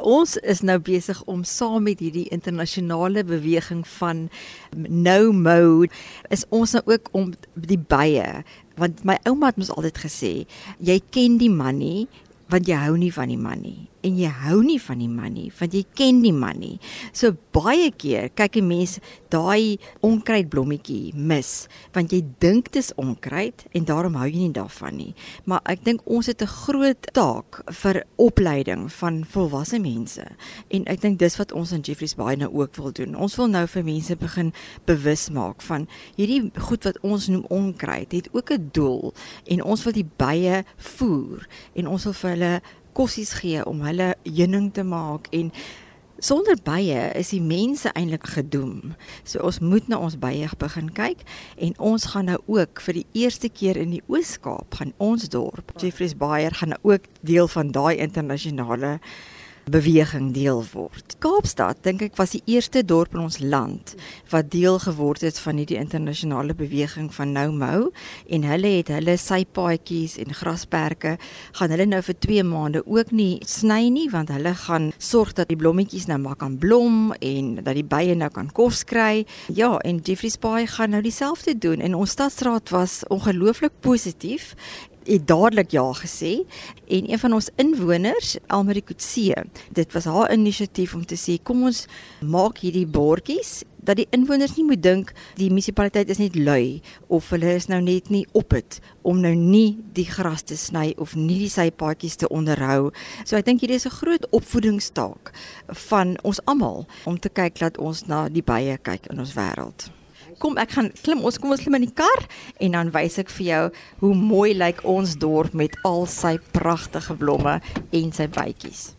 Ons is nou besig om saam met hierdie internasionale beweging van no mo is ons nou ook om die bye want my ouma het mos altyd gesê jy ken die man nie want jy hou nie van die man nie en jy hou nie van die man nie want jy ken die man nie. So baie keer kyk 'n mens daai onkruidblommetjie mis want jy dink dit is onkruid en daarom hou jy nie daarvan nie. Maar ek dink ons het 'n groot taak vir opleiding van volwasse mense en ek dink dis wat ons in Jeffreys Bay nou ook wil doen. Ons wil nou vir mense begin bewus maak van hierdie goed wat ons noem onkruid het ook 'n doel en ons wil die bye voer en ons wil vir hulle kossies gee om hulle heuning te maak en sonder bye is die mense eintlik gedoem. So ons moet na ons bye begin kyk en ons gaan nou ook vir die eerste keer in die Oos-Kaap gaan ons dorp Jeffreys Bay gaan nou ook deel van daai internasionale beweging deel word. Kaapstad dink ek was die eerste dorp in ons land wat deel geword het van hierdie internasionale beweging van Nou Mou en hulle het hulle sypaadjies en grasperke gaan hulle nou vir 2 maande ook nie sny nie want hulle gaan sorg dat die blommetjies nou maar kan blom en dat die bye nou kan kos kry. Ja, en Jeffrey Spy gaan nou dieselfde doen en ons stadsraad was ongelooflik positief het dadelik ja gesê en een van ons inwoners, Elmarie Kutse, dit was haar inisiatief om te sê kom ons maak hierdie bordjies dat die inwoners nie moet dink die munisipaliteit is net lui of hulle is nou net nie op dit om nou nie die gras te sny of nie die sypaadjies te onderhou. So ek dink hierdie is 'n groot opvoedingstaak van ons almal om te kyk dat ons na die bye kyk in ons wêreld kom ek gaan klim ons kom ons klim in die kar en dan wys ek vir jou hoe mooi lyk ons dorp met al sy pragtige blomme en sy bytjies.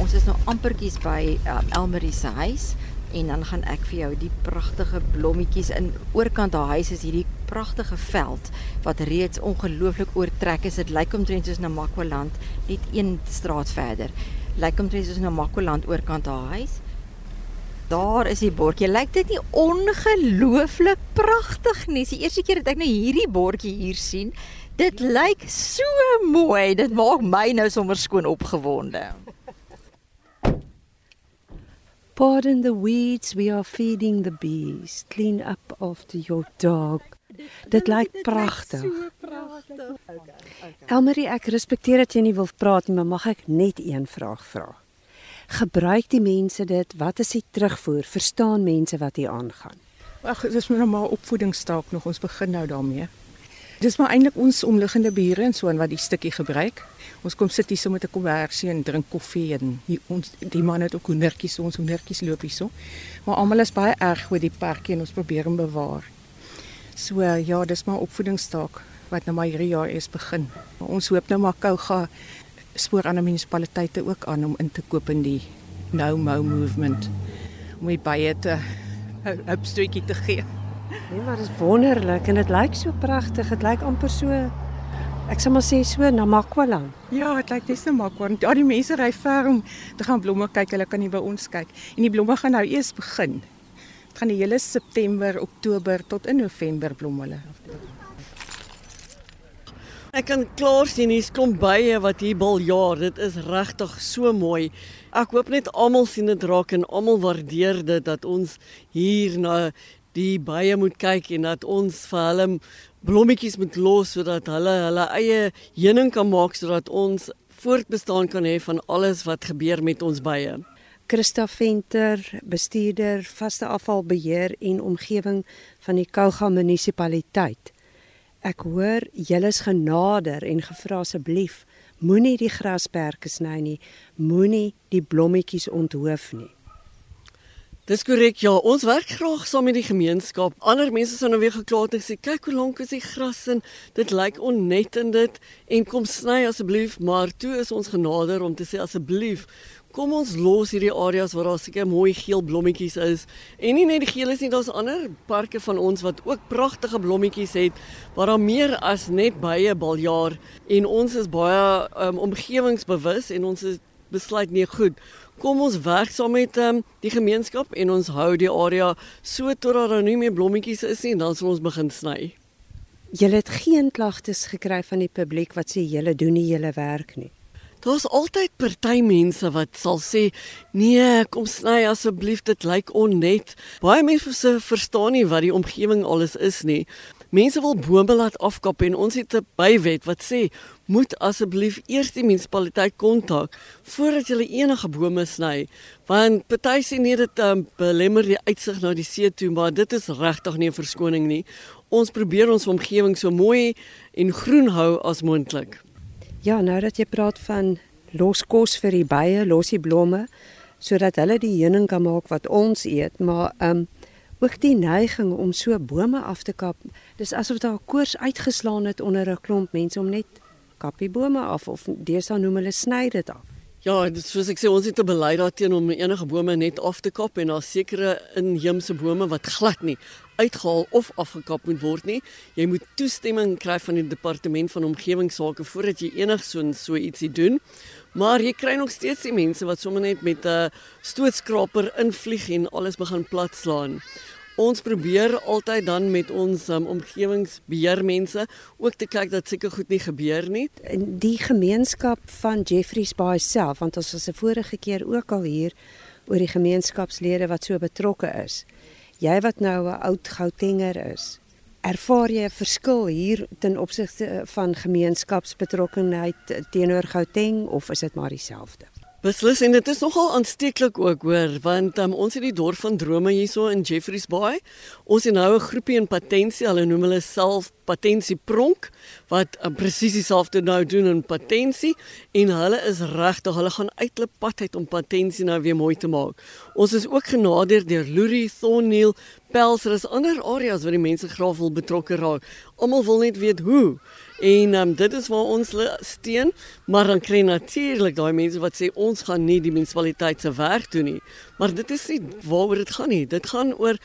Ons is nou ampertjies by um, Elmarie se huis en dan gaan ek vir jou die pragtige blommetjies in oorkant haar huis is hierdie pragtige veld wat reeds ongelooflik oortrek is. Dit lyk omtrent soos Namakwaland, net een straat verder. Lyk omtrent soos Namakwaland oorkant haar huis. Daar is die bordjie. Lyk dit nie ongelooflik pragtig nie? Die eerste keer dat ek nou hierdie bordjie hier sien, dit lyk so mooi. Dit maak my nou sommer skoon opgewonde. Pardon the weeds, we are feeding the bees. Clean up after your dog. Dit lyk pragtig. So pragtig. Okay, okay. Elmarie, ek respekteer dat jy nie wil praat nie, maar mag ek net een vraag vra? Gebruik die mense dit? Wat is die terugvoer? Verstaan mense wat hier aangaan? Ag, dis maar maar opvoedingsstaak nog. Ons begin nou daarmee. Dis maar eintlik ons omliggende bure en so en wat die stukkie gebruik. Ons kom sit hier so met 'n konversie en drink koffie en die, ons die man het ook hoendertjies, ons hoendertjies loop hier so. Maar almal is baie erg oor die parkie en ons probeer hom bewaar. So ja, dis maar opvoedingsstaak wat nou maar hierdie jaar eers begin. Ons hoop nou maar Kouga spoor ander munisipaliteite ook aan om in te koop in die No Mo movement om die baie te 'n opstootjie te gee. Nee, maar dit is wonderlik en dit lyk so pragtig. Dit lyk amper so ek sal maar sê so na Makwaland. Ja, dit lyk dis na Makwaland. Ja, die mense ry ver om te gaan blomme kyk. Hulle kan nie by ons kyk. En die blomme gaan nou eers begin. Dit gaan die hele September, Oktober tot in November blom hulle. Ek kan klaar sien hier's klomp bye wat hier baljaar. Dit is regtig so mooi. Ek hoop net almal sien dit raak en almal waardeer dit dat ons hier na die bye moet kyk en dat ons vir hulle blommetjies moet los sodat hulle hulle eie heuning kan maak sodat ons voortbestaan kan hê van alles wat gebeur met ons bye. Christa Venter, bestuurder vaste afvalbeheer en omgewing van die Kouga munisipaliteit. Ek hoor julle is genader en gevra asseblief moenie die grasperke sny nie, moenie die blommetjies onthoof nie. Dis korrek ja, ons werk graag saam met die gemeenskap. Ander mense sou nou weer gekla het en sê kyk hoe lank is die gras en dit lyk onnet en dit en kom sny asseblief, maar toe is ons genader om te sê asseblief Kom ons los hierdie areas waar daar seker mooi geel blommetjies is. En nie net die geel is nie, daar's ander parke van ons wat ook pragtige blommetjies het waar daar meer as net baie baljaar en ons is baie um, omgewingsbewus en ons is besluit nee goed. Kom ons werk saam met um, die gemeenskap en ons hou die area so totdat daar nie meer blommetjies is nie, dan sal ons begin sny. Julle het geen klagtes gekry van die publiek wat sê julle doen nie julle werk nie. Daar's altyd party mense wat sal sê, "Nee, kom sny asseblief, dit lyk onnet." Baie mense verstaan nie wat die omgewing alles is nie. Mense wil bome laat afkap en ons het 'n bywet wat sê moet asseblief eers die munisipaliteit kontak voordat jy enige bome sny want party sê nee dit um, belemmer die uitsig na die see toe maar dit is regtig nie 'n verskoning nie ons probeer ons omgewing so mooi en groen hou as moontlik ja nou dat jy praat van los kos vir die bye los die blomme sodat hulle die heuning kan maak wat ons eet maar um, ook die neiging om so bome af te kap. Dis asof daar koors uitgeslaan het onder 'n klomp mense om net kappie bome af of deesdae noem hulle sny dit af. Ja, soos ek sê ons het 'n beleid daarteen om enige bome net af te kap en daar sekere inheemse bome wat glad nie uitgehaal of afgekap moet word nie. Jy moet toestemming kry van die departement van omgewingsake voordat jy enigs so so ietsie doen. Maar jy kry nog steeds die mense wat sommer net met 'n stootskraper invlieg en alles begin platslaan. Ons probeer altyd dan met ons um, omgewingsbeheermense ook te kyk dat seker goed nie gebeur nie. In die gemeenskap van Jeffreys Bay self, want ons was 'n vorige keer ook al hier oor die gemeenskapslede wat so betrokke is. Jy wat nou 'n oud Goutenger is, ervaar jy 'n verskil hier ten opsigte van gemeenskapsbetrokkenheid teenoor Gauteng of is dit maar dieselfde? Beslis en dit is nogal aansteeklik ook hoor want um, ons het die dorp van drome hierso in Jeffreys Bay. Ons het nou 'n groepie in Patensie, hulle noem hulle self Patensie Pronk wat um, presies dieselfde nou doen in Patensie en hulle is regtig, hulle gaan uit hulle pad uit om Patensie nou weer mooi te maak. Ons is ook genader deur Lurie Thornhill Pels, er is ander areas waar die mense graag wil betrokke raak. Almal wil net weet hoe. En um, dit is waar ons steun, maar dan kry natuurlik daai mense wat sê ons gaan nie die munisipaliteit se werk doen nie. Maar dit is nie waaroor dit gaan nie. Dit gaan oor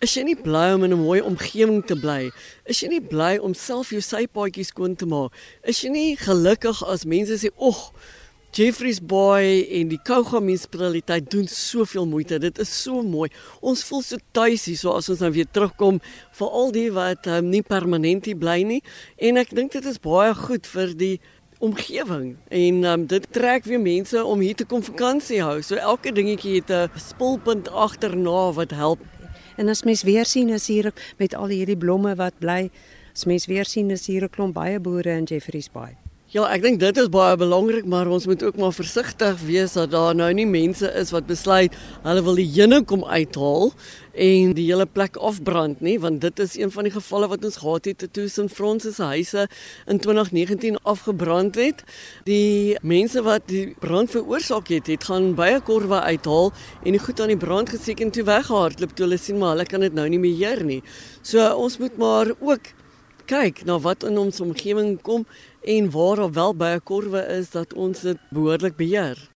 is jy nie bly om in 'n mooi omgewing te bly? Is jy nie bly om self jou sypaadjies skoon te maak? Is jy nie gelukkig as mense sê, "Ag, Jeffrey's Boy en die Kouga munisipaliteit doen soveel moeite. Dit is so mooi. Ons voel so tuis hier so as ons nou weer terugkom vir al die wat um, nie permanent hier bly nie. En ek dink dit is baie goed vir die omgewing en um, dit trek weer mense om hier te kom vakansie hou. So elke dingetjie het 'n spulpunt agterna wat help. En as mens weer sien as hier met al hierdie blomme wat bly, as mens weer sien is hier 'n klomp baie boere in Jeffrey's Bay. Ja, ek dink dit is baie belangrik, maar ons moet ook maar versigtig wees dat daar nou nie mense is wat besluit hulle wil die heuning kom uithaal en die hele plek afbrand nie, want dit is een van die gevalle wat ons gehad het toe St. Francis se huise in 2019 afgebrand het. Die mense wat die brand veroorsaak het, het gaan baie korwe uithaal en die goed aan die brand geseek en toe weggehardloop toe hulle sien maar hulle kan dit nou nie beheer nie. So ons moet maar ook kyk na wat in ons omgewing kom en waar daar wel baie korwe is dat ons dit behoorlik beheer.